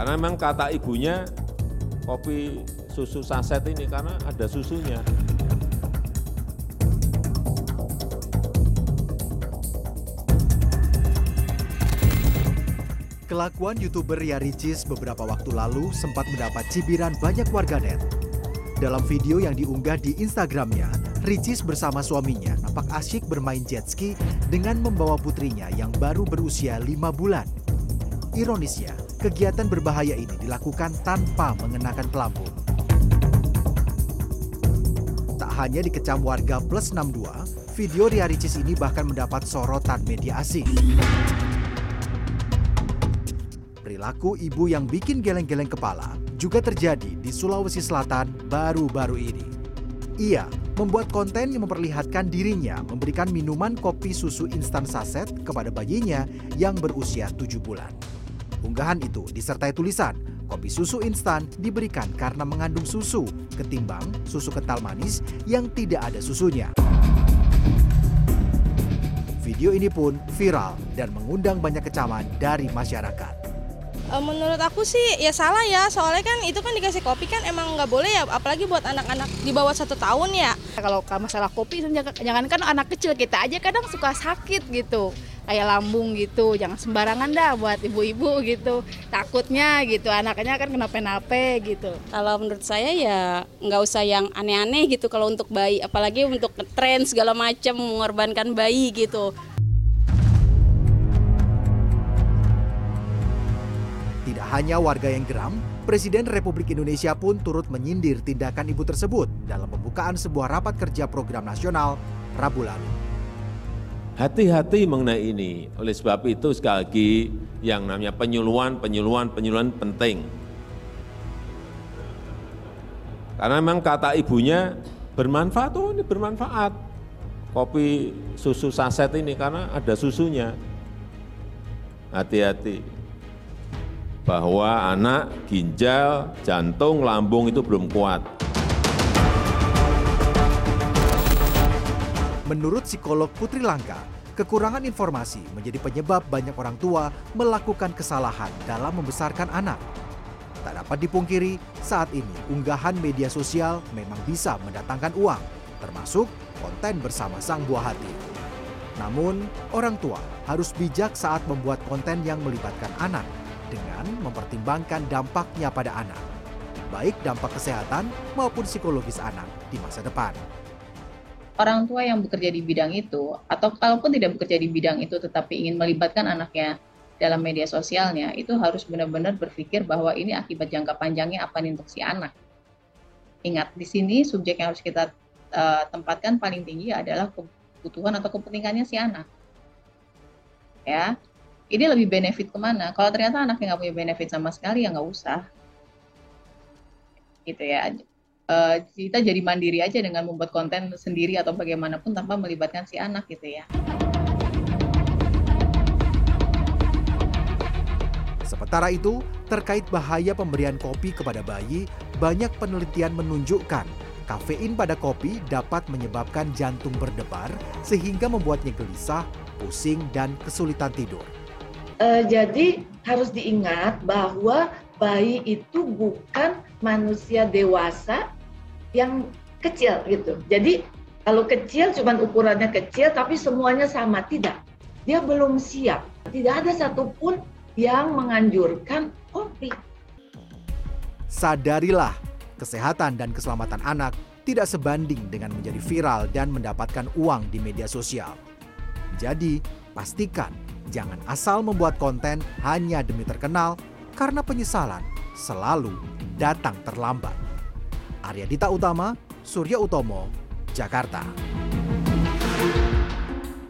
Karena memang kata ibunya kopi susu saset ini karena ada susunya. Kelakuan youtuber Ria Ricis beberapa waktu lalu sempat mendapat cibiran banyak warganet. Dalam video yang diunggah di Instagramnya, Ricis bersama suaminya nampak asyik bermain jet ski dengan membawa putrinya yang baru berusia lima bulan. Ironisnya, kegiatan berbahaya ini dilakukan tanpa mengenakan pelampung. Tak hanya dikecam warga plus 62, video Ria Ricis ini bahkan mendapat sorotan media asing. Perilaku ibu yang bikin geleng-geleng kepala juga terjadi di Sulawesi Selatan baru-baru ini. Ia membuat konten yang memperlihatkan dirinya memberikan minuman kopi susu instan saset kepada bayinya yang berusia 7 bulan. Unggahan itu disertai tulisan, kopi susu instan diberikan karena mengandung susu ketimbang susu kental manis yang tidak ada susunya. Video ini pun viral dan mengundang banyak kecaman dari masyarakat. Eh, menurut aku sih ya salah ya soalnya kan itu kan dikasih kopi kan emang nggak boleh ya apalagi buat anak-anak di bawah satu tahun ya kalau masalah kopi jangan kan anak kecil kita aja kadang suka sakit gitu kayak lambung gitu. Jangan sembarangan dah buat ibu-ibu gitu. Takutnya gitu anaknya kan kenapa-napa gitu. Kalau menurut saya ya nggak usah yang aneh-aneh gitu kalau untuk bayi apalagi untuk tren segala macam mengorbankan bayi gitu. Tidak hanya warga yang geram, Presiden Republik Indonesia pun turut menyindir tindakan ibu tersebut dalam pembukaan sebuah rapat kerja program nasional Rabu lalu. Hati-hati mengenai ini. Oleh sebab itu sekali lagi yang namanya penyuluhan, penyuluhan, penyuluhan penting. Karena memang kata ibunya bermanfaat, oh ini bermanfaat. Kopi susu saset ini karena ada susunya. Hati-hati bahwa anak ginjal, jantung, lambung itu belum kuat. Menurut psikolog Putri Langka, kekurangan informasi menjadi penyebab banyak orang tua melakukan kesalahan dalam membesarkan anak. Tak dapat dipungkiri, saat ini unggahan media sosial memang bisa mendatangkan uang, termasuk konten bersama sang buah hati. Namun, orang tua harus bijak saat membuat konten yang melibatkan anak dengan mempertimbangkan dampaknya pada anak, baik dampak kesehatan maupun psikologis anak di masa depan. Orang tua yang bekerja di bidang itu, atau kalaupun tidak bekerja di bidang itu tetapi ingin melibatkan anaknya dalam media sosialnya, itu harus benar-benar berpikir bahwa ini akibat jangka panjangnya apa nih untuk si anak. Ingat, di sini subjek yang harus kita uh, tempatkan paling tinggi adalah kebutuhan atau kepentingannya si anak. Ya, ini lebih benefit ke mana? Kalau ternyata anaknya nggak punya benefit sama sekali ya nggak usah, gitu ya. Uh, kita jadi mandiri aja dengan membuat konten sendiri atau bagaimanapun tanpa melibatkan si anak gitu ya. Sementara itu, terkait bahaya pemberian kopi kepada bayi, banyak penelitian menunjukkan kafein pada kopi dapat menyebabkan jantung berdebar sehingga membuatnya gelisah, pusing, dan kesulitan tidur. Uh, jadi harus diingat bahwa bayi itu bukan manusia dewasa yang kecil gitu. Jadi kalau kecil cuma ukurannya kecil tapi semuanya sama tidak. Dia belum siap. Tidak ada satupun yang menganjurkan kopi. Sadarilah, kesehatan dan keselamatan anak tidak sebanding dengan menjadi viral dan mendapatkan uang di media sosial. Jadi, pastikan jangan asal membuat konten hanya demi terkenal karena penyesalan selalu datang terlambat. Arya Dita Utama, Surya Utomo, Jakarta.